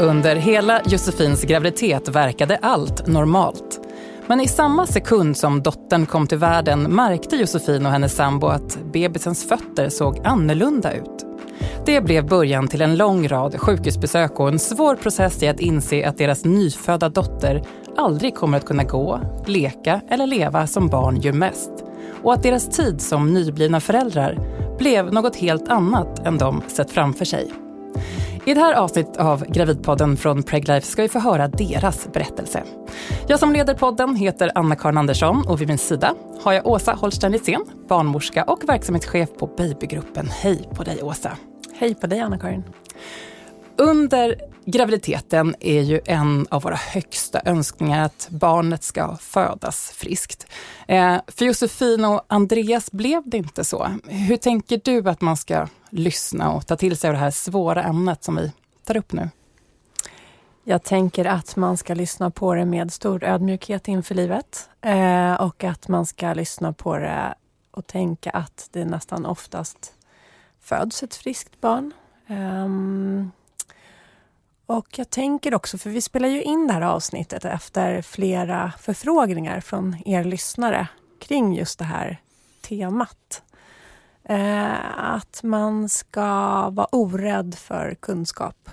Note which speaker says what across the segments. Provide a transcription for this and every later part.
Speaker 1: Under hela Josefins graviditet verkade allt normalt. Men i samma sekund som dottern kom till världen märkte Josefin och hennes sambo att bebisens fötter såg annorlunda ut. Det blev början till en lång rad sjukhusbesök och en svår process i att inse att deras nyfödda dotter aldrig kommer att kunna gå, leka eller leva som barn gör mest. Och att deras tid som nyblivna föräldrar blev något helt annat än de sett framför sig. I det här avsnittet av Gravidpodden från Preglife ska vi få höra deras berättelse. Jag som leder podden heter Anna-Karin Andersson och vid min sida har jag Åsa Holstein Litzén, barnmorska och verksamhetschef på Babygruppen. Hej på dig Åsa!
Speaker 2: Hej på dig Anna-Karin!
Speaker 1: Under graviditeten är ju en av våra högsta önskningar att barnet ska födas friskt. Eh, för Josefin och Andreas blev det inte så. Hur tänker du att man ska lyssna och ta till sig av det här svåra ämnet som vi tar upp nu?
Speaker 2: Jag tänker att man ska lyssna på det med stor ödmjukhet inför livet eh, och att man ska lyssna på det och tänka att det nästan oftast föds ett friskt barn. Ehm, och jag tänker också, för vi spelar ju in det här avsnittet efter flera förfrågningar från er lyssnare kring just det här temat. Eh, att man ska vara orädd för kunskap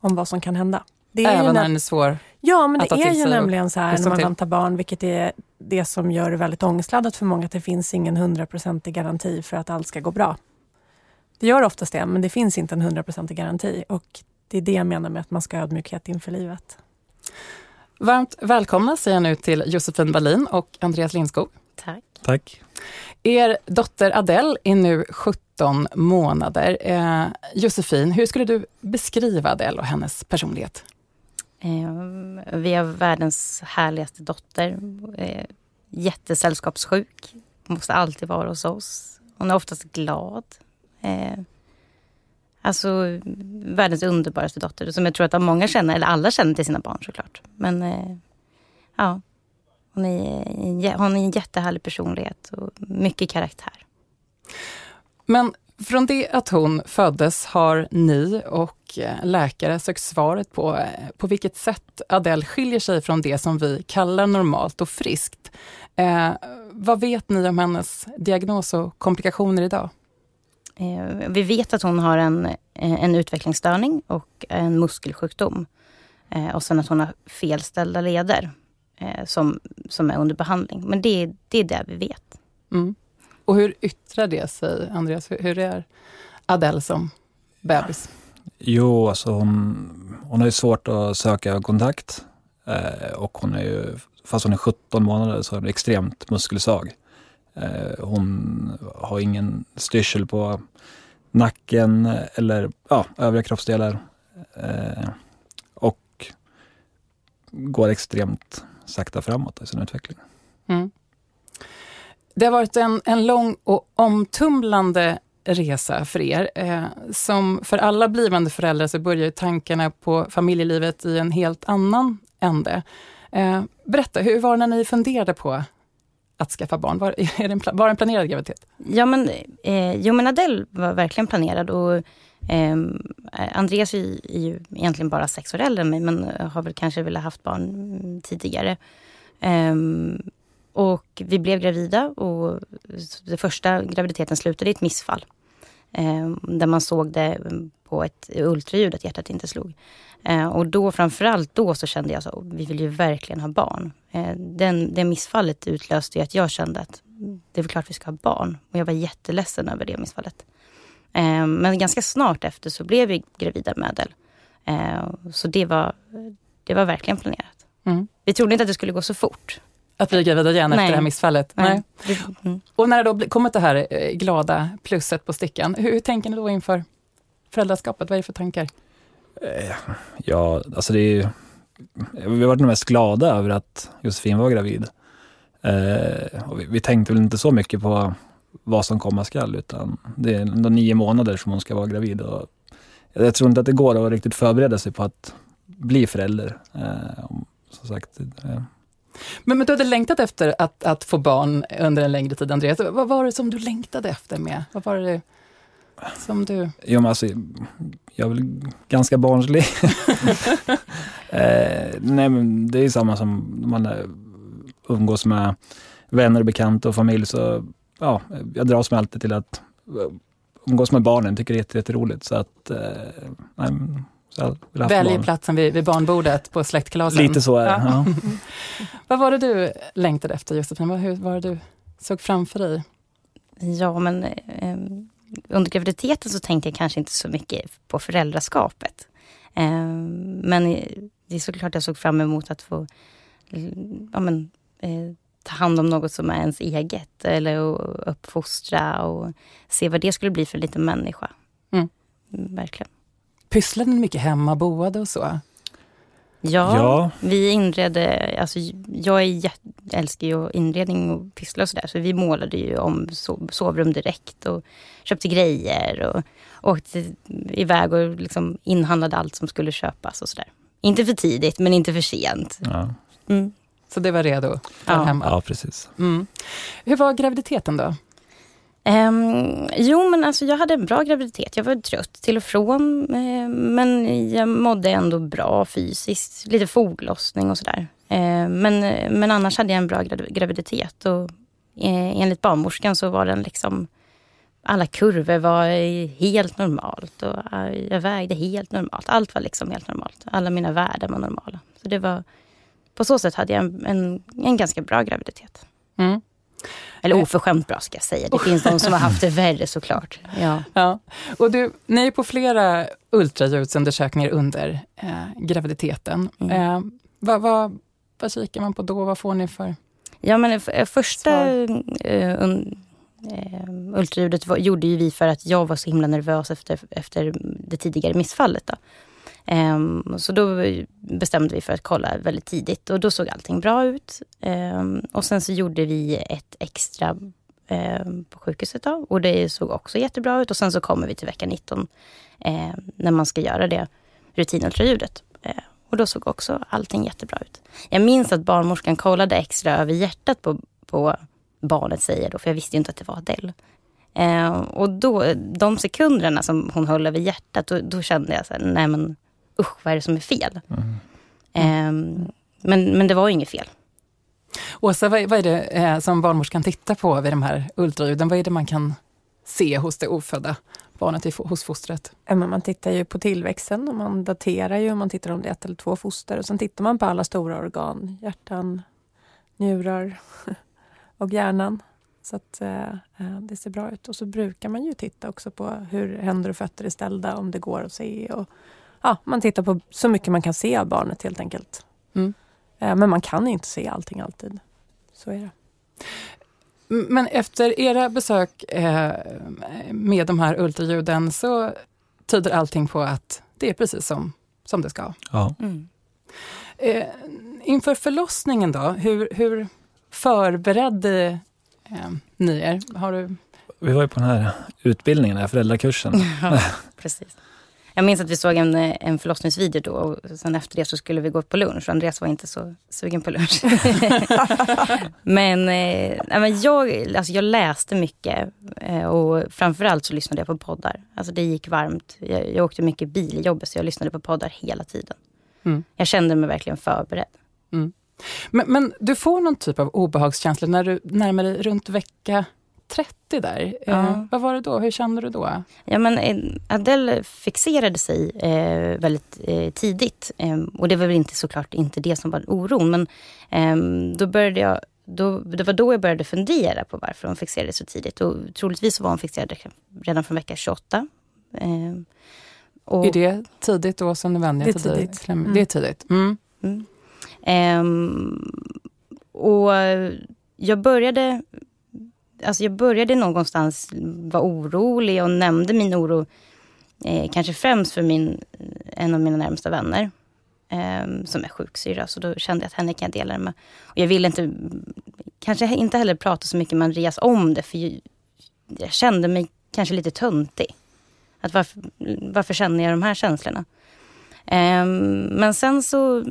Speaker 2: om vad som kan hända.
Speaker 1: Det är Även när den är svår
Speaker 2: Ja, men det är ju nämligen så här när man väntar barn, vilket är det som gör det väldigt ångestladdat för många, att det finns ingen hundraprocentig garanti för att allt ska gå bra. Det gör oftast det, men det finns inte en hundraprocentig garanti. Och det är det jag menar med att man ska ha ödmjukhet inför livet.
Speaker 1: Varmt välkomna säger jag nu till Josefin Wallin och Andreas Lindskog.
Speaker 2: Tack.
Speaker 3: Tack.
Speaker 1: Er dotter Adele är nu 17 månader. Eh, Josefin, hur skulle du beskriva Adele och hennes personlighet?
Speaker 4: Eh, vi har världens härligaste dotter. Eh, jättesällskapssjuk. Måste alltid vara hos oss. Hon är oftast glad. Eh, Alltså världens underbaraste dotter som jag tror att många känner, eller alla känner till sina barn såklart. Men ja, hon är, hon är en jättehärlig personlighet och mycket karaktär.
Speaker 1: Men från det att hon föddes har ni och eh, läkare sökt svaret på eh, på vilket sätt Adele skiljer sig från det som vi kallar normalt och friskt. Eh, vad vet ni om hennes diagnos och komplikationer idag?
Speaker 4: Eh, vi vet att hon har en, eh, en utvecklingsstörning och en muskelsjukdom. Eh, och sen att hon har felställda leder som, som är under behandling. Men det, det är det vi vet.
Speaker 1: Mm. Och hur yttrar det sig, Andreas? Hur är Adele som bebis?
Speaker 3: Jo, alltså hon, hon har ju svårt att söka kontakt. och hon är ju, fast hon är 17 månader så är hon extremt muskelsvag. Eh, hon har ingen styrsel på nacken eller ja, övriga kroppsdelar. Eh, och går extremt sakta framåt i sin utveckling. Mm.
Speaker 1: Det har varit en, en lång och omtumlande resa för er. Eh, som för alla blivande föräldrar så börjar tankarna på familjelivet i en helt annan ände. Eh, berätta, hur var det när ni funderade på att skaffa barn? Var, är det en, var en planerad graviditet?
Speaker 4: Ja men, eh, jo, men Adele var verkligen planerad. Och, eh, Andreas är, är ju egentligen bara sex år äldre än mig men har väl kanske velat haft barn mm, tidigare. Eh, och vi blev gravida och den första graviditeten slutade i ett missfall. Eh, där man såg det mm, på ett ultraljud att hjärtat inte slog. Eh, och då framförallt då så kände jag så, vi vill ju verkligen ha barn. Eh, den, det missfallet utlöste ju att jag kände att mm, det är klart vi ska ha barn. Och jag var jätteledsen över det missfallet. Eh, men ganska snart efter så blev vi gravida med Adele. Eh, så det var, det var verkligen planerat. Mm. Vi trodde inte att det skulle gå så fort.
Speaker 1: Att bli gravida igen Nej. efter det här missfallet? Nej. Nej. Mm. Och när det då kommit det här eh, glada plusset på stickan, hur, hur tänker ni då inför föräldraskapet? Vad är det för tankar?
Speaker 3: Eh, ja, alltså det är Vi har varit mest glada över att Josefin var gravid. Eh, och vi, vi, tänkte väl inte så mycket på vad som komma skall, utan det är ändå nio månader som hon ska vara gravid. Och jag tror inte att det går att riktigt förbereda sig på att bli förälder. Eh, som sagt, eh.
Speaker 1: Men, men du hade längtat efter att, att få barn under en längre tid, Andreas. Vad var det som du längtade efter med? Vad var det som du...
Speaker 3: Ja, men alltså, jag är väl ganska barnslig. eh, nej, men det är samma som man eh, umgås med vänner, bekanta och familj. Så ja, jag dras mig alltid till att eh, umgås med barnen. Tycker det är jätteroligt. Så att, eh, nej, så
Speaker 1: barn. platsen vid, vid barnbordet på släktkalasen.
Speaker 3: Lite så är det. Ja. Ja.
Speaker 1: Vad var det du längtade efter Josefin? Vad var det du såg framför dig?
Speaker 4: Ja, men eh, under graviditeten så tänkte jag kanske inte så mycket på föräldraskapet. Eh, men det är såklart jag såg fram emot att få ja, men, eh, ta hand om något som är ens eget eller uppfostra och se vad det skulle bli för en liten människa. Mm. Verkligen.
Speaker 1: Pysslade ni mycket hemma, boade och så?
Speaker 4: Ja, ja, vi inredde, alltså jag är älskar ju inredning och pyssla och sådär. Så vi målade ju om sovrum direkt och köpte grejer och åkte iväg och liksom inhandlade allt som skulle köpas och sådär. Inte för tidigt men inte för sent. Ja.
Speaker 1: Mm. Så det var redo
Speaker 3: ja. hemma? Ja, precis. Mm.
Speaker 1: Hur var graviditeten då?
Speaker 4: Um, jo, men alltså jag hade en bra graviditet. Jag var trött till och från. Uh, men jag mådde ändå bra fysiskt. Lite foglossning och sådär. Uh, men, men annars hade jag en bra graviditet. Och, uh, enligt barnmorskan så var den liksom... Alla kurvor var helt normalt och jag vägde helt normalt. Allt var liksom helt normalt. Alla mina värden var normala. Så det var, på så sätt hade jag en, en, en ganska bra graviditet. Mm. Eller eh. oförskämt bra ska jag säga. Det finns de som har haft det värre såklart. Ja.
Speaker 1: Ja. Och du, ni är på flera ultraljudsundersökningar under eh, graviditeten. Mm. Eh, vad, vad, vad kikar man på då? Vad får ni för
Speaker 4: Ja men eh, första eh, un, eh, ultraljudet var, gjorde ju vi för att jag var så himla nervös efter, efter det tidigare missfallet. Då. Um, så då bestämde vi för att kolla väldigt tidigt och då såg allting bra ut. Um, och sen så gjorde vi ett extra um, på sjukhuset då, och det såg också jättebra ut. Och sen så kommer vi till vecka 19 när man ska göra det rutinultraljudet. Uh, och då såg också allting jättebra ut. Jag minns att barnmorskan kollade extra över hjärtat på, på barnet säger då, för jag visste ju inte att det var Adele. Eh, och då, de sekunderna som hon höll över hjärtat, då, då kände jag så här, nej men usch, vad är det som är fel? Mm. Eh, men, men det var inget fel.
Speaker 1: Åsa, vad, vad är det eh, som barnmorskan tittar på vid de här ultraljuden? Vad är det man kan se hos det ofödda barnet hos fostret?
Speaker 2: man tittar ju på tillväxten och man daterar ju. Man tittar om det är ett eller två foster. Och sen tittar man på alla stora organ. Hjärtan, njurar och hjärnan. Så att eh, eh, det ser bra ut. Och så brukar man ju titta också på hur händer och fötter är ställda, om det går att se. Och, ja, man tittar på så mycket man kan se av barnet helt enkelt. Mm. Eh, men man kan inte se allting alltid. Så är det.
Speaker 1: Men efter era besök eh, med de här ultraljuden så tyder allting på att det är precis som, som det ska. Ja. Mm. Eh, inför förlossningen då, hur, hur förberedde ni er? Har du...
Speaker 3: Vi var ju på den här utbildningen, den här föräldrakursen.
Speaker 4: Ja, precis. Jag minns att vi såg en, en förlossningsvideo då och sen efter det så skulle vi gå på lunch. Andreas var inte så sugen på lunch. men, eh, jag, alltså jag läste mycket eh, och framförallt så lyssnade jag på poddar. Alltså det gick varmt. Jag, jag åkte mycket bil i jobbet så jag lyssnade på poddar hela tiden. Mm. Jag kände mig verkligen förberedd. Mm.
Speaker 1: Men, men, du får någon typ av obehagskänsla när du närmar dig runt vecka 30 där. Ja. Eh, vad var det då? Hur kände du då?
Speaker 4: Ja, men eh, Adele fixerade sig eh, väldigt eh, tidigt. Eh, och det var väl inte såklart inte det som var oron. Men eh, då började jag då, det var då jag började fundera på varför hon fixerade så tidigt. Och troligtvis var hon fixerad redan från vecka 28. Eh,
Speaker 1: och, är det tidigt då som du vänjer
Speaker 2: dig? Det är tidigt.
Speaker 1: Mm. Det är tidigt. Mm. Mm.
Speaker 4: Och jag började, alltså jag började någonstans vara orolig och nämnde min oro eh, kanske främst för min, en av mina närmsta vänner eh, som är sjuksyra. Så då kände jag att henne kan jag dela det med. Och jag ville inte, kanske inte heller prata så mycket med Andreas om det för jag, jag kände mig kanske lite töntig. Att varför, varför känner jag de här känslorna? Eh, men sen så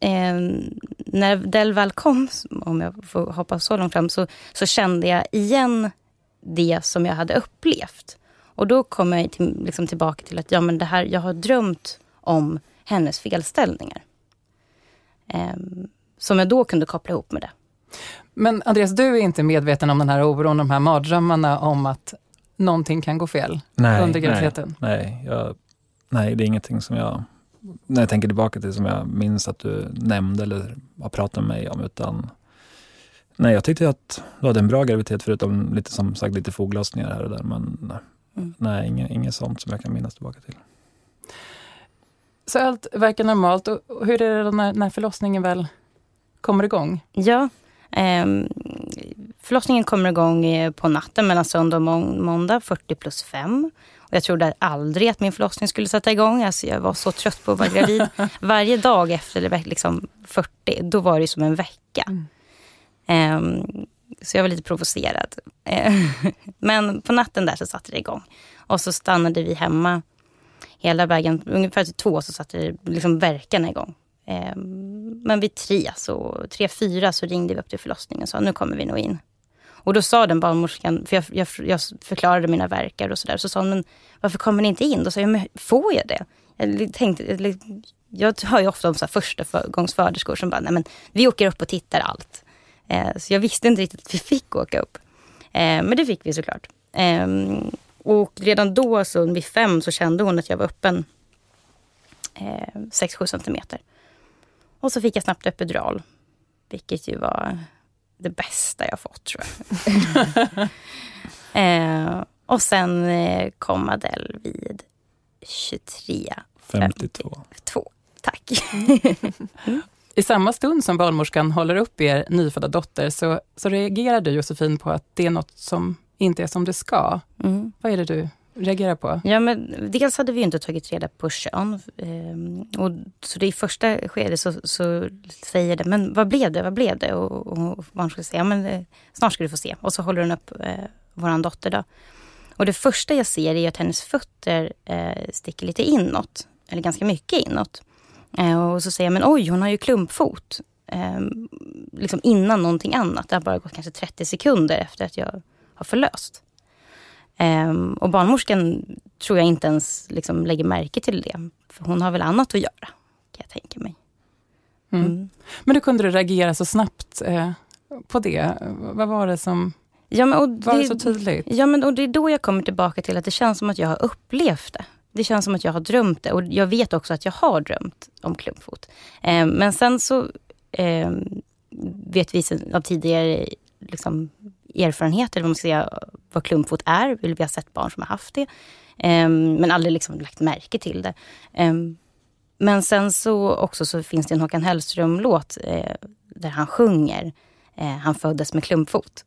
Speaker 4: ehm, när Del väl kom, om jag får hoppa så långt fram, så, så kände jag igen det som jag hade upplevt. Och då kommer jag till, liksom tillbaka till att ja, men det här, jag har drömt om hennes felställningar. Um, som jag då kunde koppla ihop med det.
Speaker 1: Men Andreas, du är inte medveten om den här oron, de här mardrömmarna om att någonting kan gå fel
Speaker 3: nej,
Speaker 1: under graviditeten?
Speaker 3: Nej, nej, jag, nej, det är ingenting som jag, när jag tänker tillbaka till, som jag minns att du nämnde eller har pratat med mig om, utan nej, jag tyckte att du hade en bra graviditet, förutom lite som sagt lite foglossningar här och där, men mm. nej, inget, inget sånt som jag kan minnas tillbaka till.
Speaker 1: Så allt verkar normalt. Och hur är det när, när förlossningen väl kommer igång?
Speaker 4: Ja, eh, förlossningen kommer igång eh, på natten mellan söndag och må måndag, 40 plus 5. Jag trodde aldrig att min förlossning skulle sätta igång. Alltså jag var så trött på att vara gravid. Varje dag efter liksom 40, då var det som en vecka. Mm. Eh, så jag var lite provocerad. Ehm, men på natten där så satte det igång. Och så stannade vi hemma hela vägen. Ungefär till två så satte det liksom verkarna igång. Eh, men vid tre, så, tre, fyra så ringde vi upp till förlossningen och sa nu kommer vi nog in. Och då sa den barnmorskan, för jag, jag, jag förklarade mina verkar och sådär, så sa hon, men varför kommer ni inte in? Då sa jag, men får jag det? Jag, tänkte, jag hör ju ofta om så första gångsföderskor som bara, nej men vi åker upp och tittar allt. Eh, så jag visste inte riktigt att vi fick åka upp. Eh, men det fick vi såklart. Eh, och redan då, så vid fem, så kände hon att jag var öppen eh, 6-7 centimeter. Och så fick jag snabbt epidural, vilket ju var det bästa jag fått tror jag. eh, och sen eh, kom Adele vid 23.
Speaker 3: 52.
Speaker 4: 52. Tack.
Speaker 1: mm. I samma stund som barnmorskan håller upp er nyfödda dotter så, så reagerar du Josefin på att det är något som inte är som det ska. Mm. Vad är det du Reagera på?
Speaker 4: Ja, men dels hade vi inte tagit reda på kön. Ehm, och så det i första skedet så, så säger det, men vad blev det, vad blev det? Och, och barn ska säga, ja, men eh, snart ska du få se. Och så håller hon upp eh, vår dotter då. Och det första jag ser är att hennes fötter eh, sticker lite inåt. Eller ganska mycket inåt. Eh, och så säger jag, men oj, hon har ju klumpfot. Eh, liksom innan någonting annat. Det har bara gått kanske 30 sekunder efter att jag har förlöst. Um, och barnmorskan tror jag inte ens liksom lägger märke till det. För hon har väl annat att göra, kan jag tänka mig.
Speaker 1: Mm. Mm. Men hur kunde du reagera så snabbt eh, på det? Vad var det som ja, men, och var det, så tydligt?
Speaker 4: Ja, men och det är då jag kommer tillbaka till att det känns som att jag har upplevt det. Det känns som att jag har drömt det och jag vet också att jag har drömt om klumpfot. Eh, men sen så eh, vet vi av tidigare liksom, erfarenheter, vad man ska säga, vad klumpfot är. Vi har sett barn som har haft det. Um, men aldrig liksom lagt märke till det. Um, men sen så också så finns det en Håkan Hellström-låt eh, där han sjunger eh, Han föddes med klumpfot.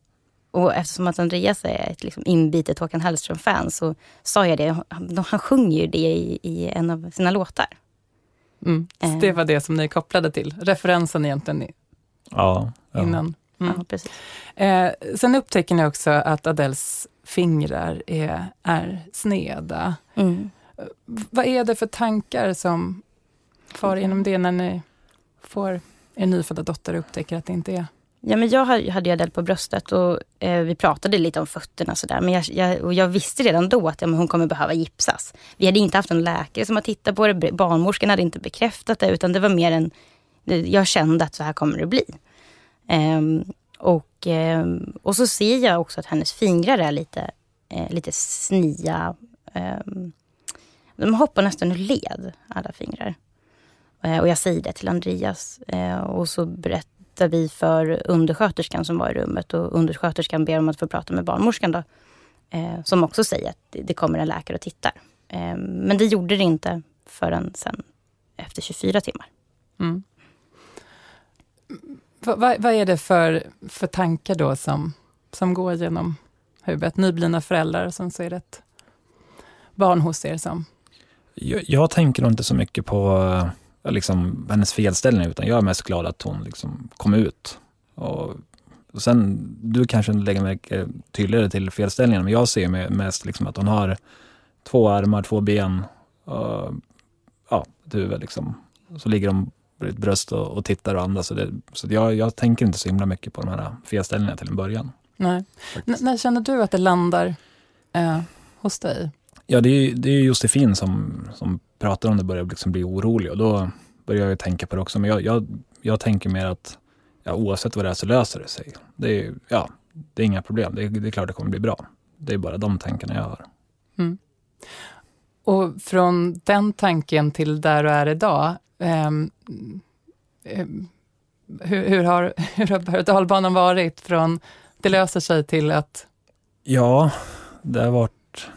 Speaker 4: Och eftersom att Andreas är ett liksom inbitet Håkan Hellström-fan så sa jag det. Han, han sjunger ju det i, i en av sina låtar.
Speaker 1: Mm. Så det var det som ni kopplade till, referensen egentligen?
Speaker 3: Ja. ja.
Speaker 1: Innan.
Speaker 4: Mm. Ja, precis.
Speaker 1: Eh, sen upptäcker ni också att Adels fingrar är, är sneda. Mm. Vad är det för tankar som far inom det när ni får er nyfödda dotter och upptäcker att det inte är
Speaker 4: Ja, men jag hade ju Adele på bröstet och eh, vi pratade lite om fötterna sådär. Men jag, jag, och jag visste redan då att ja, hon kommer behöva gipsas. Vi hade inte haft en läkare som har tittat på det. Barnmorskan hade inte bekräftat det. Utan det var mer en... Jag kände att så här kommer det bli. Ehm, och, ehm, och så ser jag också att hennes fingrar är lite, eh, lite snia. Ehm, de hoppar nästan ur led, alla fingrar. Eh, och jag säger det till Andreas. Eh, och så berättar vi för undersköterskan som var i rummet. Och undersköterskan ber om att få prata med barnmorskan. Då, som också säger att det kommer en läkare och tittar. men det gjorde det inte förrän sen efter 24 timmar. Mm.
Speaker 1: Vad, vad, är det för, för tankar då som, som går genom huvudet? Nyblivna föräldrar och sen så är det ett barn hos er som...
Speaker 3: Jag, jag tänker nog inte så mycket på eh, liksom, hennes felställning, utan jag är mest glad att hon liksom kom ut. Och, och sen, du kanske lägger märke eh, tydligare till felställningen, men jag ser mest liksom att hon har två armar, två ben och ja, ett huvud. Liksom. Så ligger de ett bröst och, och tittar och andas. Så, det, så jag, jag tänker inte så himla mycket på de här felställningarna till en början.
Speaker 1: Nej. när känner du att det landar eh, hos dig?
Speaker 3: Ja, det är, det är Josefin som, som pratar om det börjar liksom bli orolig och då börjar jag tänka på det också. Men jag, jag, jag tänker mer att ja, oavsett vad det är så löser det sig. Det är, ja, det är inga problem. Det är, det är klart det kommer bli bra. Det är bara de tankarna jag har.
Speaker 1: Mm. Och från den tanken till där du är idag, Um, hur, hur, har, hur har berg dalbanan varit från det löser sig till att...
Speaker 3: Ja, det har varit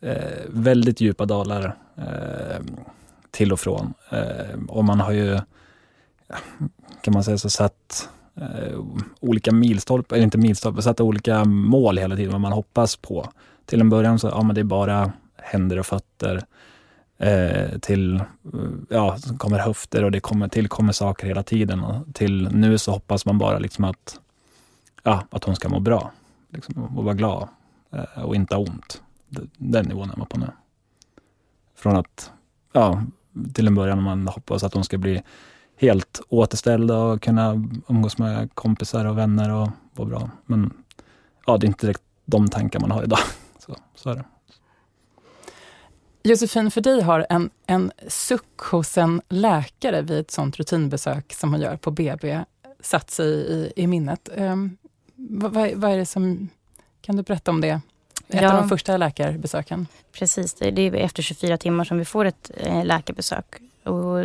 Speaker 3: eh, väldigt djupa dalar eh, till och från. Eh, och man har ju, kan man säga så, satt eh, olika milstolpar, eller inte milstolpar, satt olika mål hela tiden, vad man hoppas på. Till en början så, ja men det är bara händer och fötter. Eh, till, eh, ja, kommer höfter och det kommer, tillkommer saker hela tiden. Och till nu så hoppas man bara liksom att, ja, att hon ska må bra. Liksom, och vara glad eh, och inte ha ont. Den nivån är man på nu. Från att, ja, till en början man hoppas att hon ska bli helt återställd och kunna umgås med kompisar och vänner och vara bra. Men ja, det är inte direkt de tankar man har idag. Så, så är det.
Speaker 1: Josefin, för dig har en, en suck hos en läkare vid ett sånt rutinbesök som hon gör på BB satt sig i, i minnet. Um, vad, vad, är det som... Kan du berätta om det? Ett ja, av de första läkarbesöken.
Speaker 4: Precis, det är efter 24 timmar som vi får ett eh, läkarbesök. Och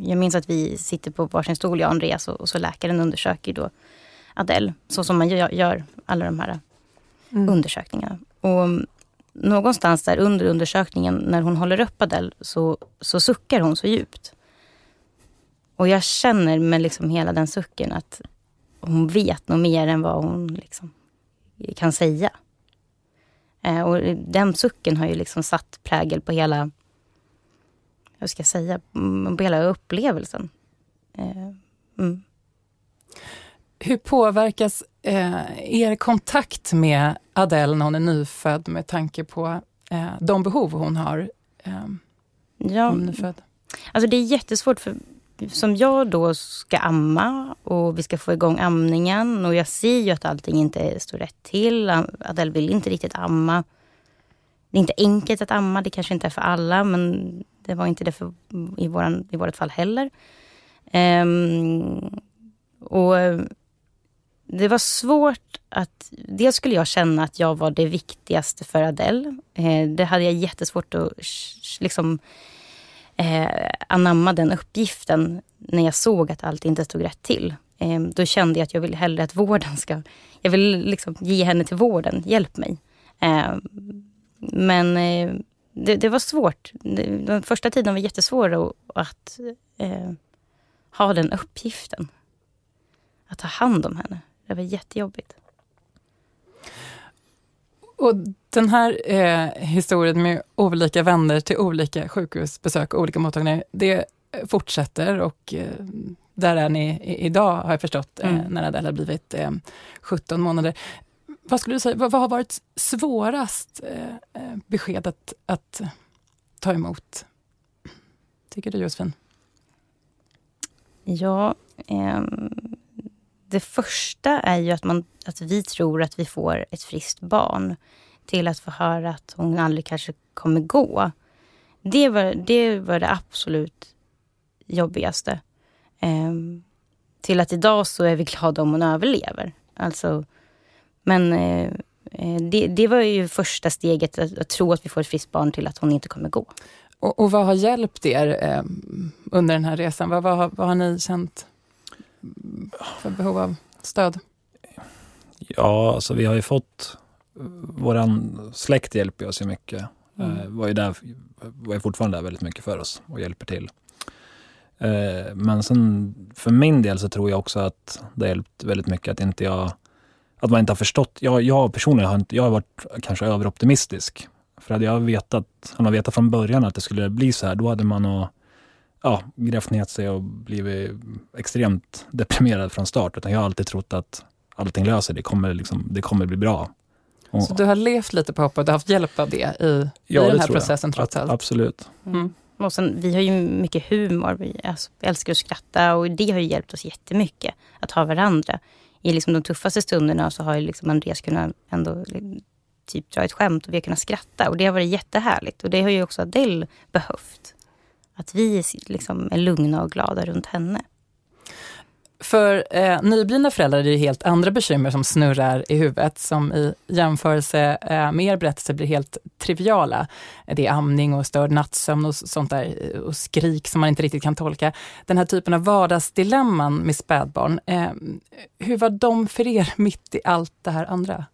Speaker 4: jag minns att vi sitter på varsin stol, jag och Andreas, och, och så läkaren undersöker då Adele, så som man gör, gör alla de här mm. undersökningarna. Och någonstans där under undersökningen när hon håller upp Adele så, så suckar hon så djupt. Och jag känner med liksom hela den sucken att hon vet nog mer än vad hon liksom kan säga. Eh, och den sucken har ju liksom satt prägel på hela, hur ska jag säga, mm, på hela upplevelsen. Eh, mm.
Speaker 1: Hur påverkas eh, er kontakt med Adele när hon är nyfödd med tanke på eh, de behov hon har? Eh,
Speaker 4: ja, nyfödd? Alltså det är jättesvårt för som jag då ska amma och vi ska få igång amningen och jag ser ju att allting inte står rätt till. Adele vill inte riktigt amma. Det är inte enkelt att amma, det kanske inte är för alla men det var inte det för, i, våran, i vårt fall heller. Um, och det var svårt att... Dels skulle jag känna att jag var det viktigaste för Adele. Eh, det hade jag jättesvårt att liksom, eh, anamma den uppgiften när jag såg att allt inte stod rätt till. Eh, då kände jag att jag vill hellre att vården ska... Jag vill liksom ge henne till vården, hjälp mig. Eh, men eh, det, det, var svårt. Den första tiden var jättesvår att, att eh, ha den uppgiften. Att ta hand om henne. Det var jättejobbigt.
Speaker 1: Och den här eh, historien med olika vänner till olika sjukhusbesök och olika mottagningar, det fortsätter och eh, där är ni idag, har jag förstått, eh, mm. när Adele har blivit 17 eh, månader. Vad skulle du säga, vad, vad har varit svårast eh, eh, besked att, att ta emot? Tycker du Josefin?
Speaker 4: Ja, ehm, det första är ju att, man, att vi tror att vi får ett friskt barn till att få höra att hon aldrig kanske kommer gå. Det var det, var det absolut jobbigaste. Ehm, till att idag så är vi glada om hon överlever. Alltså, men eh, eh det, det, var ju första steget, att, att, tro att vi får ett friskt barn till att hon inte kommer gå.
Speaker 1: Och, och vad har hjälpt er eh, under den här resan? Vad, vad, vad har ni känt för behov av stöd?
Speaker 3: Ja, alltså vi har ju fått, våran släkt hjälper oss ju mycket. Mm. Eh, var ju där, var ju fortfarande där väldigt mycket för oss och hjälper till. Eh, men sen för min del så tror jag också att det har hjälpt väldigt mycket att inte jag att man inte har förstått. Jag, jag personligen har, inte, jag har varit kanske överoptimistisk. För hade jag vetat, hade man vetat från början att det skulle bli så här, då hade man nog ja, grävt ner sig och blivit extremt deprimerad från start. Utan jag har alltid trott att allting löser det, kommer, liksom, det kommer bli bra.
Speaker 1: Och, så du har levt lite på hoppet och haft hjälp av det i, ja, i den här processen jag. trots allt?
Speaker 3: Absolut.
Speaker 4: Mm. Och sen, vi har ju mycket humor, vi alltså, älskar att skratta och det har ju hjälpt oss jättemycket att ha varandra. I liksom de tuffaste stunderna så har ju liksom Andreas kunnat ändå typ dra ett skämt och vi har kunnat skratta. Och det har varit jättehärligt. Och det har ju också Adele behövt. Att vi liksom är lugna och glada runt henne.
Speaker 1: För eh, nyblivna föräldrar är det helt andra bekymmer som snurrar i huvudet, som i jämförelse eh, med er berättelse blir helt triviala. Det är amning och störd nattsömn och sånt där, och skrik som man inte riktigt kan tolka. Den här typen av vardagsdilemman med spädbarn, eh, hur var de för er mitt i allt det här andra?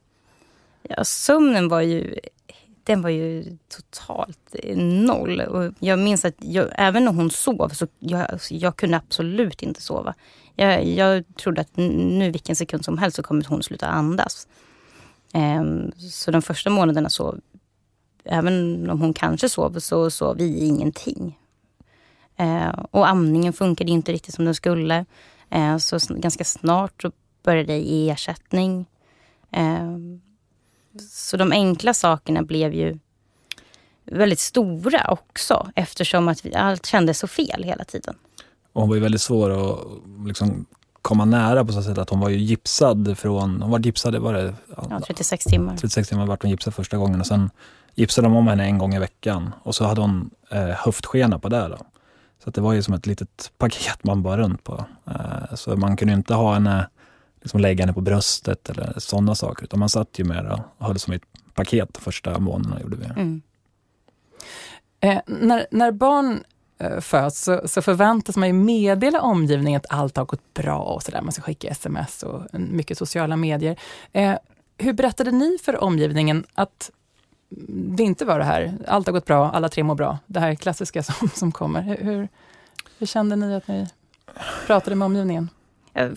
Speaker 4: Ja, sömnen var ju den var ju totalt noll. Och jag minns att jag, även när hon sov så jag, alltså, jag kunde absolut inte sova. Jag, jag trodde att nu vilken sekund som helst så kommer hon sluta andas. Um, så de första månaderna så, även om hon kanske sov, så sov vi ingenting. Uh, och amningen funkade inte riktigt som den skulle. Uh, så ganska snart så började jag ge ersättning. Uh, så de enkla sakerna blev ju väldigt stora också eftersom att vi, allt kändes så fel hela tiden.
Speaker 3: Och hon var ju väldigt svår att liksom komma nära på så sätt att hon var ju gipsad från, hon var gipsad, var det?
Speaker 4: Ja, 36 timmar.
Speaker 3: 36 timmar vart hon gipsad första gången och sen gipsade de om henne en gång i veckan och så hade hon eh, höftskena på det. Då. Så det var ju som ett litet paket man bar runt på. Eh, så man kunde inte ha henne, liksom lägga henne på bröstet eller sådana saker, utan man satt ju med och höll som ett paket de första månaderna. Gjorde vi. Mm.
Speaker 1: Eh, när, när barn Eh, föds så, så förväntas man ju meddela omgivningen att allt har gått bra och sådär. Man ska skicka sms och mycket sociala medier. Eh, hur berättade ni för omgivningen att det inte var det här, allt har gått bra, alla tre mår bra, det här klassiska som, som kommer. Hur, hur kände ni att ni pratade med omgivningen?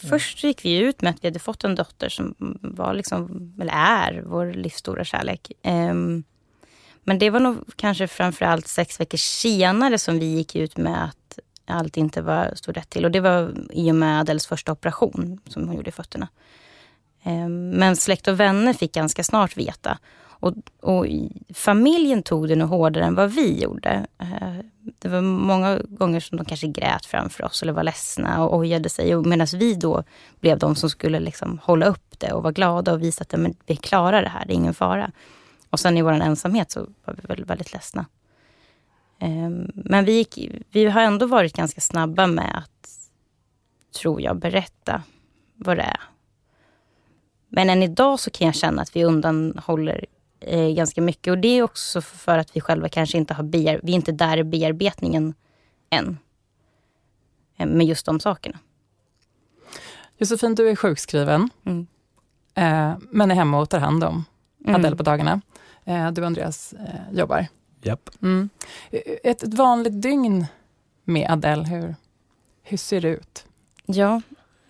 Speaker 4: Först gick vi ut med att vi hade fått en dotter som var liksom, eller är vår livsstora kärlek. Um, men det var nog kanske framförallt sex veckor senare som vi gick ut med att allt inte var, stod rätt till. Och det var i och med Adels första operation som hon gjorde i fötterna. Ehm, men släkt och vänner fick ganska snart veta. Och, och familjen tog det nog hårdare än vad vi gjorde. Eh, det var många gånger som de kanske grät framför oss eller var ledsna och ojade sig. Medan vi då blev de som skulle liksom hålla upp det och vara glada och visa att vi klarar det här, det är ingen fara. Och sen i vår ensamhet så var vi väl väldigt ledsna. Ehm, men vi, gick, vi har ändå varit ganska snabba med att, tror jag, berätta vad det är. Men än idag så kan jag känna att vi undanhåller eh, ganska mycket. Och det är också för att vi själva kanske inte har bear, vi är inte där i bearbetningen än. Eh, med just de sakerna.
Speaker 1: Josefin, du är sjukskriven. Mm. Eh, men är hemma och tar hand om mm. Adele på dagarna. Eh, du Andreas eh, jobbar.
Speaker 3: Japp.
Speaker 1: Mm. Ett, ett vanligt dygn med Adele, hur, hur ser det ut?
Speaker 4: Ja,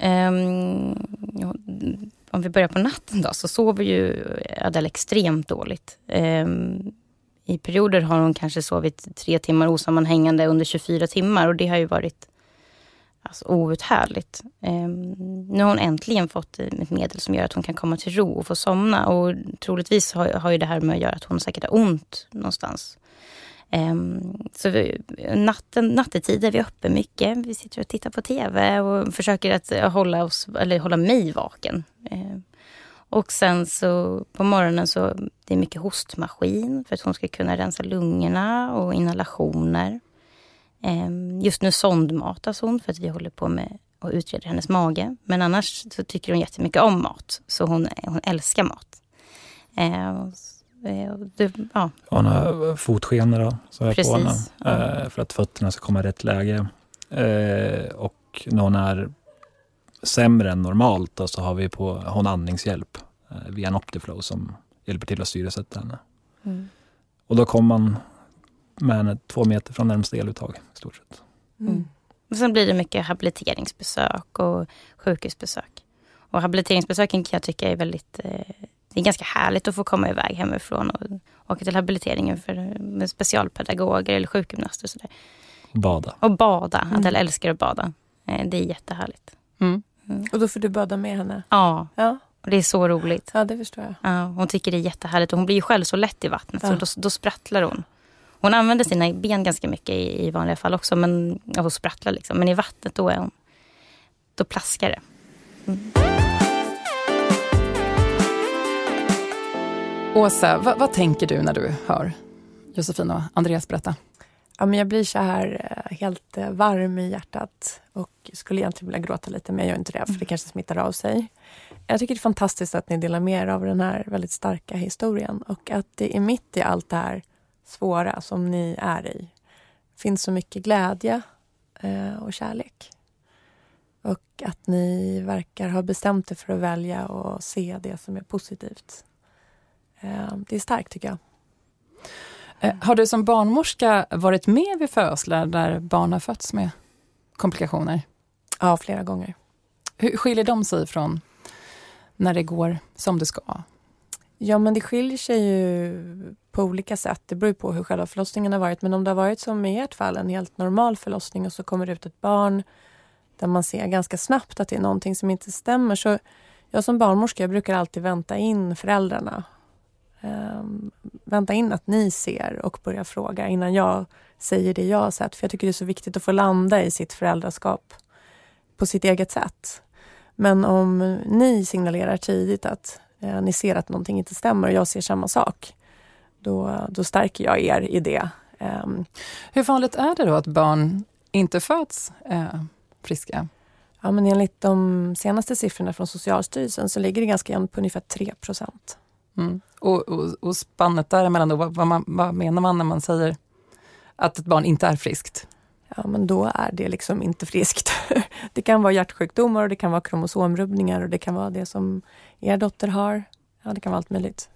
Speaker 4: um, om vi börjar på natten då, så sover ju Adele extremt dåligt. Um, I perioder har hon kanske sovit tre timmar osammanhängande under 24 timmar och det har ju varit alltså, outhärdligt. Um, nu har hon äntligen fått ett medel som gör att hon kan komma till ro och få somna. Och troligtvis har, har ju det här med att göra att hon säkert har ont någonstans. Ehm, så vi, natten, nattetid är vi uppe mycket. Vi sitter och tittar på TV och försöker att eh, hålla, oss, eller hålla mig vaken. Ehm, och sen så på morgonen så det är mycket hostmaskin för att hon ska kunna rensa lungorna och inhalationer. Ehm, just nu sondmatas hon för att vi håller på med att utreda hennes mage. Men annars så tycker hon jättemycket om mat. Så hon, hon älskar mat. Ehm,
Speaker 3: det, ja. Har fotskenor då, så är Precis, på henne. Ja. För att fötterna ska komma i rätt läge. Ehm, och när hon är sämre än normalt då, så har vi på hon andningshjälp eh, via en Optiflow som hjälper till att syresätta henne. Mm. Och då kommer man men två meter från närmsta eluttag i stort sett.
Speaker 4: Mm. mm. Och sen blir det mycket habiliteringsbesök och sjukhusbesök. Och habiliteringsbesöken kan jag tycka är väldigt eh, det är ganska härligt att få komma iväg hemifrån och åka till habiliteringen för, med specialpedagoger eller sjukgymnaster. Och sådär.
Speaker 3: Bada.
Speaker 4: Och bada. Mm. Adele älskar att bada. Eh, det är jättehärligt.
Speaker 2: Mm. Mm. Och då får du bada med henne?
Speaker 4: Ja. ja. Och det är så roligt.
Speaker 2: Ja, det förstår jag.
Speaker 4: Ja, hon tycker det är jättehärligt. Och hon blir ju själv så lätt i vattnet. Ja. Så då, då sprattlar hon. Hon använder sina ben ganska mycket i, i vanliga fall också. Men, och sprattlar liksom. Men i vattnet då, är hon, då plaskar det. Mm.
Speaker 1: Åsa, vad, vad tänker du när du hör Josefin och Andreas berätta?
Speaker 2: Ja, men jag blir så här eh, helt eh, varm i hjärtat och skulle egentligen vilja gråta lite, men jag gör inte det, för det kanske smittar av sig. Jag tycker det är fantastiskt att ni delar med er av den här väldigt starka historien och att det är mitt i allt det här svåra som ni är i finns så mycket glädje eh, och kärlek. Och att ni verkar ha bestämt er för att välja och se det som är positivt. Det är starkt tycker jag.
Speaker 1: Eh, har du som barnmorska varit med vid födslar där barn har fötts med komplikationer?
Speaker 2: Ja, flera gånger.
Speaker 1: Hur skiljer de sig från när det går som det ska?
Speaker 2: Ja, men det skiljer sig ju på olika sätt. Det beror på hur själva förlossningen har varit. Men om det har varit som i ert fall, en helt normal förlossning och så kommer det ut ett barn där man ser ganska snabbt att det är någonting som inte stämmer. Så jag som barnmorska jag brukar alltid vänta in föräldrarna um, vänta in att ni ser och börja fråga innan jag säger det jag har sett. För jag tycker det är så viktigt att få landa i sitt föräldraskap på sitt eget sätt. Men om ni signalerar tidigt att eh, ni ser att någonting inte stämmer och jag ser samma sak, då, då stärker jag er i det. Um,
Speaker 1: Hur vanligt är det då att barn inte föds eh, friska?
Speaker 2: Ja, men enligt de senaste siffrorna från Socialstyrelsen så ligger det ganska jämnt på ungefär 3 procent.
Speaker 1: Mm. Och, och, och spannet däremellan, då, vad, vad, man, vad menar man när man säger att ett barn inte är friskt?
Speaker 2: Ja, men då är det liksom inte friskt. Det kan vara hjärtsjukdomar och det kan vara kromosomrubbningar och det kan vara det som er dotter har. Ja, det kan vara allt möjligt.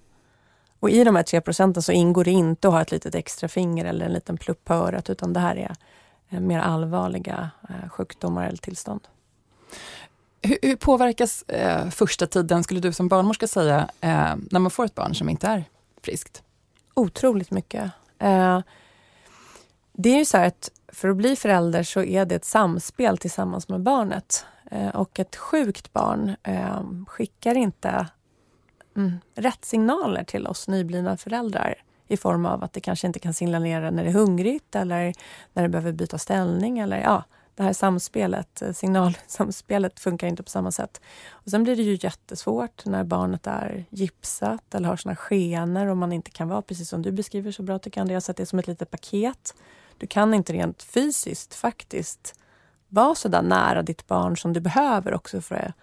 Speaker 2: Och i de här 3 procenten så ingår det inte att ha ett litet extra finger eller en liten plupp på örat, utan det här är eh, mer allvarliga eh, sjukdomar eller tillstånd.
Speaker 1: Hur, hur påverkas eh, första tiden, skulle du som barnmorska säga, eh, när man får ett barn som inte är friskt?
Speaker 2: Otroligt mycket. Eh, det är ju så här att för att bli förälder så är det ett samspel tillsammans med barnet. Eh, och ett sjukt barn eh, skickar inte mm, rätt signaler till oss nyblivna föräldrar i form av att det kanske inte kan signalera när det är hungrigt eller när det behöver byta ställning eller ja, det här samspelet, eh, signalsamspelet funkar inte på samma sätt. Och sen blir det ju jättesvårt när barnet är gipsat eller har såna skenor och man inte kan vara, precis som du beskriver så bra tycker Andreas, att det är som ett litet paket. Du kan inte rent fysiskt faktiskt vara så där nära ditt barn som du behöver också för att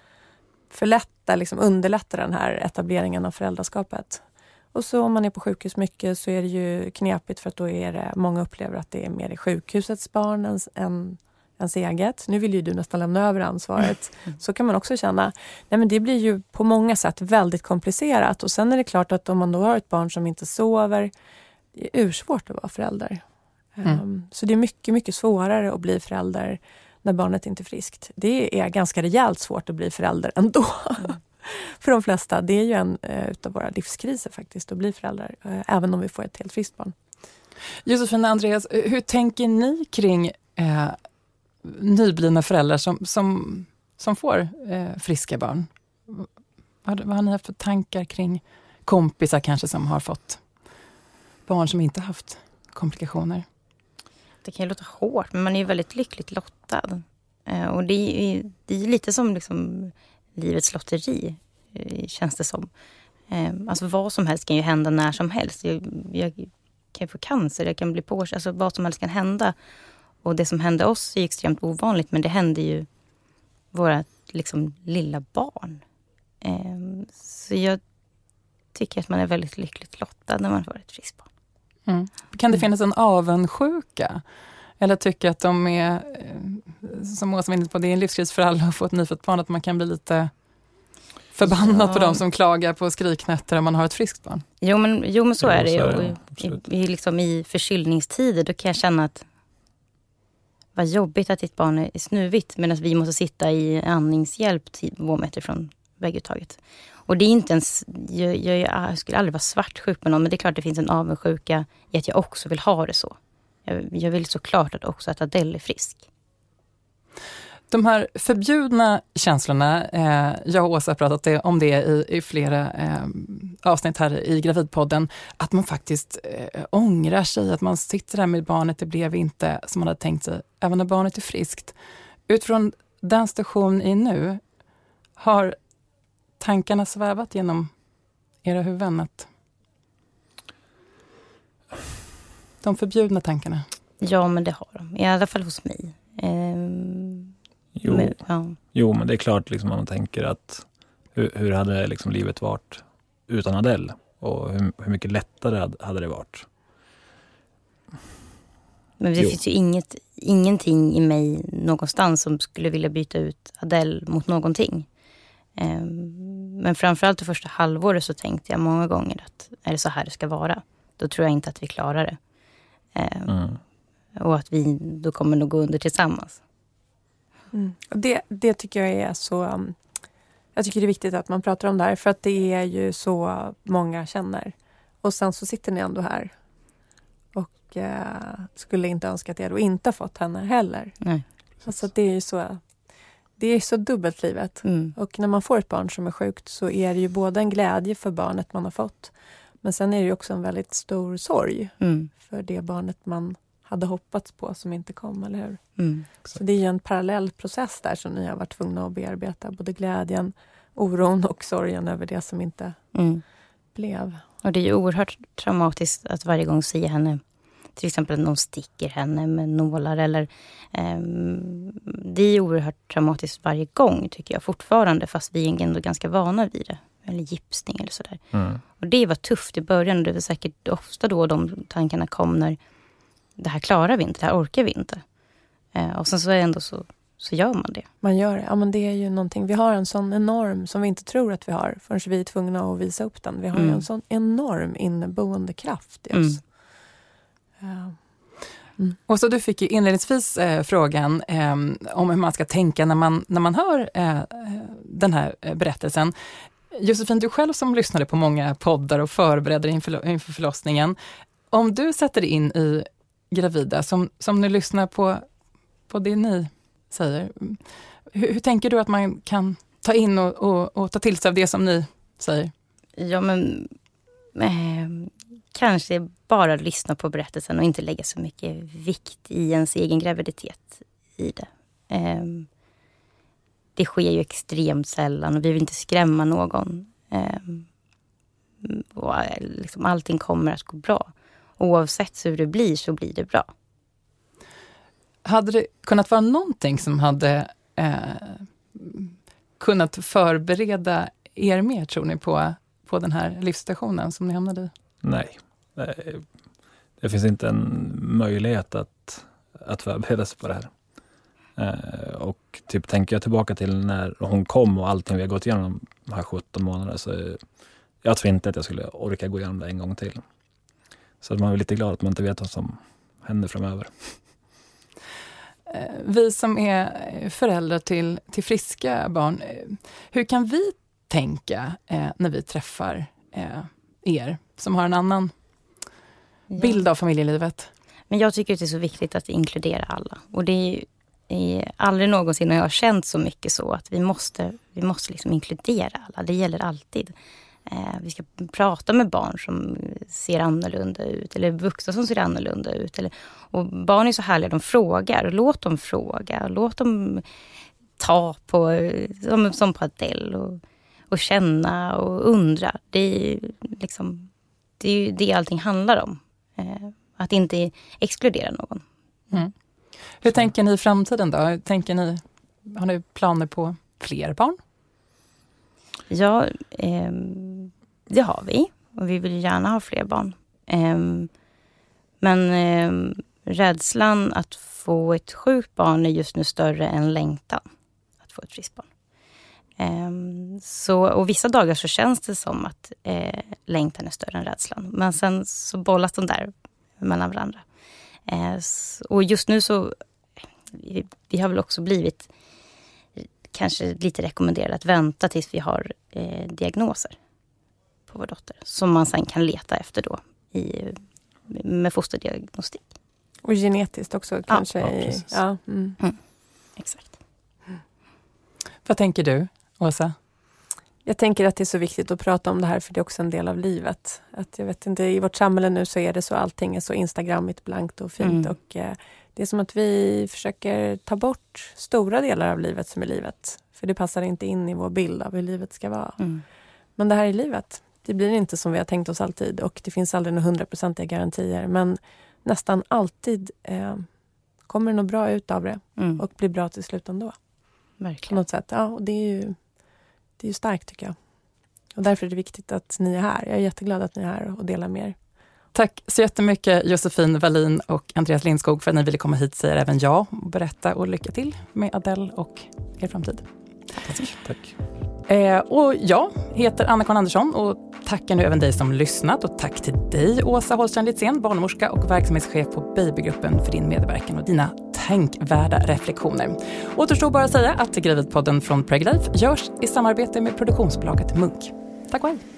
Speaker 2: förlätta, liksom underlätta den här etableringen av föräldraskapet. Och så om man är på sjukhus mycket så är det ju knepigt för att då är det, många upplever att det är mer i sjukhusets barn än, än ens eget. Nu vill ju du nästan lämna över ansvaret. Mm. Så kan man också känna. Nej, men det blir ju på många sätt väldigt komplicerat. Och sen är det klart att om man då har ett barn som inte sover, det är ursvårt att vara förälder. Mm. Um, så det är mycket, mycket svårare att bli förälder när barnet inte är friskt. Det är ganska rejält svårt att bli förälder ändå. Mm. För de flesta. Det är ju en uh, utav våra livskriser faktiskt, att bli förälder. Uh, även om vi får ett helt friskt barn.
Speaker 1: Josefina Andreas, hur tänker ni kring eh, nyblivna föräldrar som, som, som får eh, friska barn. Vad, vad har ni haft för tankar kring kompisar kanske som har fått barn som inte haft komplikationer?
Speaker 4: Det kan ju låta hårt, men man är ju väldigt lyckligt lottad. Eh, och det är, det är lite som liksom livets lotteri, eh, känns det som. Eh, alltså vad som helst kan ju hända när som helst. Jag, jag kan få cancer, jag kan bli påkörd, alltså vad som helst kan hända. Och det som hände oss är extremt ovanligt, men det hände ju våra liksom, lilla barn. Eh, så jag tycker att man är väldigt lyckligt lottad när man får ett friskt barn.
Speaker 1: Mm. Kan det mm. finnas en avundsjuka? Eller tycker att de är, eh, som Åsa var inne på, det är en livskris för alla att få ett nyfött barn, att man kan bli lite förbannad ja. på de som klagar på skriknätter om man har ett friskt barn?
Speaker 4: Jo men, jo, men så jo, är det ju. I, i, liksom, I förkylningstider då kan jag känna att vad jobbigt att ditt barn är snuvigt medan vi måste sitta i andningshjälp typ två meter från vägguttaget. Och det är inte ens, jag, jag, jag, skulle aldrig vara svartsjuk på någon men det är klart det finns en avundsjuka i att jag också vill ha det så. Jag, jag vill såklart att också att Adele är frisk.
Speaker 1: De här förbjudna känslorna, eh, jag och Åsa har pratat om det i, i flera eh, avsnitt här i Gravidpodden, att man faktiskt eh, ångrar sig, att man sitter där med barnet, det blev inte som man hade tänkt sig, även när barnet är friskt. Utifrån den station i nu, har tankarna svävat genom era huvuden att de förbjudna tankarna?
Speaker 4: Ja, men det har de. I alla fall hos mig. Ehm,
Speaker 3: Jo,
Speaker 4: men, ja.
Speaker 3: jo men det är klart liksom, man tänker att hur, hur hade liksom livet varit utan Adele? Och hur, hur mycket lättare hade- det varit?
Speaker 4: Men det
Speaker 3: Jo.
Speaker 4: finns ju inget, ingenting i mig någonstans som skulle vilja byta ut Adele mot någonting. Ehm, men framförallt det första halvåret så tänkte jag många gånger att är det så här det ska vara? Då tror jag inte att vi klarar det. Ehm,
Speaker 3: Mm.
Speaker 4: Och att vi då kommer nog gå under tillsammans.
Speaker 2: Mm. Det, det tycker jag är så... um, Jag tycker det är viktigt att man pratar om det här för att det är ju så många känner. Och sen så sitter ni ändå här och eh, skulle inte önska att jag då inte fått henne heller.
Speaker 4: Nej.
Speaker 2: Alltså det är ju så... Det är så dubbelt livet.
Speaker 4: Mm.
Speaker 2: Och när man får ett barn som är sjukt så är det ju både en glädje för barnet man har fått men sen är det ju också en väldigt stor sorg
Speaker 4: Mm.
Speaker 2: för det barnet man hade hoppats på som inte kom, eller hur?
Speaker 4: Mm.
Speaker 2: Så det är ju en parallell process där som ni har varit tvungna att bearbeta. Både glädjen, oron och sorgen över det som inte
Speaker 4: Mm.
Speaker 2: blev.
Speaker 4: Och det är ju oerhört traumatiskt att varje gång se henne, till exempel att någon sticker henne med nålar eller ehm, Det är oerhört traumatiskt varje gång tycker jag fortfarande fast vi är ändå ganska vana vid det. Eller gipsning eller sådär.
Speaker 3: Mm.
Speaker 4: Och det var tufft i början och det var säkert ofta då de tankarna kom när det här klarar vi inte, det här orkar vi inte. Eh, och sen så är det ändå så, så gör man det.
Speaker 2: Man gör det. Ja, men det är ju någonting. Vi har en sån enorm som vi inte tror att vi har förrän vi är tvungna att visa upp den. Vi har ju
Speaker 4: Mm.
Speaker 2: en sån enorm inneboende kraft i
Speaker 4: Mm.
Speaker 2: oss. Ja.
Speaker 1: Och så du fick ju inledningsvis eh, frågan eh, om hur man ska tänka när man, när man hör eh, den här eh, berättelsen. Josefin, du själv som lyssnade på många poddar och förberedde inför, inför förlossningen. Om du sätter dig in i gravida, som, som nu lyssnar på, på det ni säger. Hur, hur tänker du att man kan ta in och, och, och ta till sig av det som ni säger?
Speaker 4: Ja men eh, kanske bara lyssna på berättelsen och inte lägga så mycket vikt i ens egen graviditet i det. Eh, det sker ju extremt sällan och vi vill inte skrämma någon. Ehm, eh, och liksom allting kommer att gå bra. Oavsett hur det blir så blir det bra.
Speaker 1: Hade det kunnat vara någonting som hade eh, kunnat förbereda er mer, tror ni, på, på den här livssituationen som ni hamnade i?
Speaker 3: Nej. Det, det finns inte en möjlighet att, att förbereda sig på det här. Eh, och typ tänker jag tillbaka till när hon kom och allting vi har gått igenom de här 17 månaderna så eh, jag tror inte att jag skulle orka gå igenom det en gång till. Så att man är lite glad att man inte vet vad som händer framöver.
Speaker 1: Eh, Vi som är föräldrar till, till friska barn, eh, hur kan vi tänka eh, när vi träffar eh, er som har en annan bild av familjelivet?
Speaker 4: Men jag tycker att det är så viktigt att inkludera alla. Och det är, ju- är aldrig någonsin har jag känt så mycket så att vi måste, vi måste liksom inkludera alla. Det gäller alltid. Eh, vi ska prata med barn som ser annorlunda ut eller vuxna som ser annorlunda ut. Eller, och barn är så härliga, de frågar. Låt dem fråga. Låt dem ta på, eh, som, som på Adele och, och känna och undra. Det är liksom, det är det allting handlar om. Eh, att inte exkludera någon.
Speaker 1: Mm. Hur tänker ni i framtiden då? Tänker ni, har ni planer på fler barn?
Speaker 4: Ja, ehm, det har vi. Och vi vill gärna ha fler barn. Ehm, men ehm, rädslan att få ett sjukt barn är just nu större än längtan att få ett friskt barn. Ehm, så, och vissa dagar så känns det som att eh, längtan är större än rädslan. Men sen så bollas de där mellan varandra. Eh, och just nu så, vi, vi har väl också blivit kanske lite rekommenderade att vänta tills vi har eh, diagnoser på vår dotter. Som man sen kan leta efter då i, med fosterdiagnostik.
Speaker 2: Och genetiskt också kanske.
Speaker 3: ja,
Speaker 2: i-
Speaker 3: precis.
Speaker 2: ja, mm.
Speaker 4: Exakt.
Speaker 1: Vad tänker du, Åsa?
Speaker 2: Jag tänker att det är så viktigt att prata om det här för det är också en del av livet. Att jag vet inte, I vårt samhälle nu så är det så allting är så instagrammigt, blankt och fint.
Speaker 4: Mm.
Speaker 2: Och, eh, det är som att vi försöker ta bort stora delar av livet som är livet. För det passar inte in i vår bild av hur livet ska vara.
Speaker 4: Mm.
Speaker 2: Men det här är livet. Det blir inte som vi har tänkt oss alltid och det finns aldrig några hundraprocentiga garantier. Men nästan alltid eh, kommer något bra ut av det
Speaker 4: Mm.
Speaker 2: och blir bra till slut ändå. På
Speaker 4: Verkligen.
Speaker 2: något sätt. Ja, och det är ju det är ju starkt tycker jag. Och därför är det viktigt att ni är här. Jag är jätteglad att ni är här och delar med er.
Speaker 1: Tack så jättemycket Josefin Wallin och Andreas Lindskog för att ni ville komma hit, säger även jag, och berätta och lycka till med Adele och er framtid.
Speaker 3: Tack.
Speaker 1: Eh, och jag heter Anna-Karin Andersson och tackar nu även dig som lyssnat och tack till dig Åsa Holstein Litzén, barnmorska och verksamhetschef på Babygruppen för din medverkan och dina tänkvärda reflektioner. Återstår bara att säga att Gravidpodden från Preglife görs i samarbete med produktionsbolaget Munk. Tack och hej!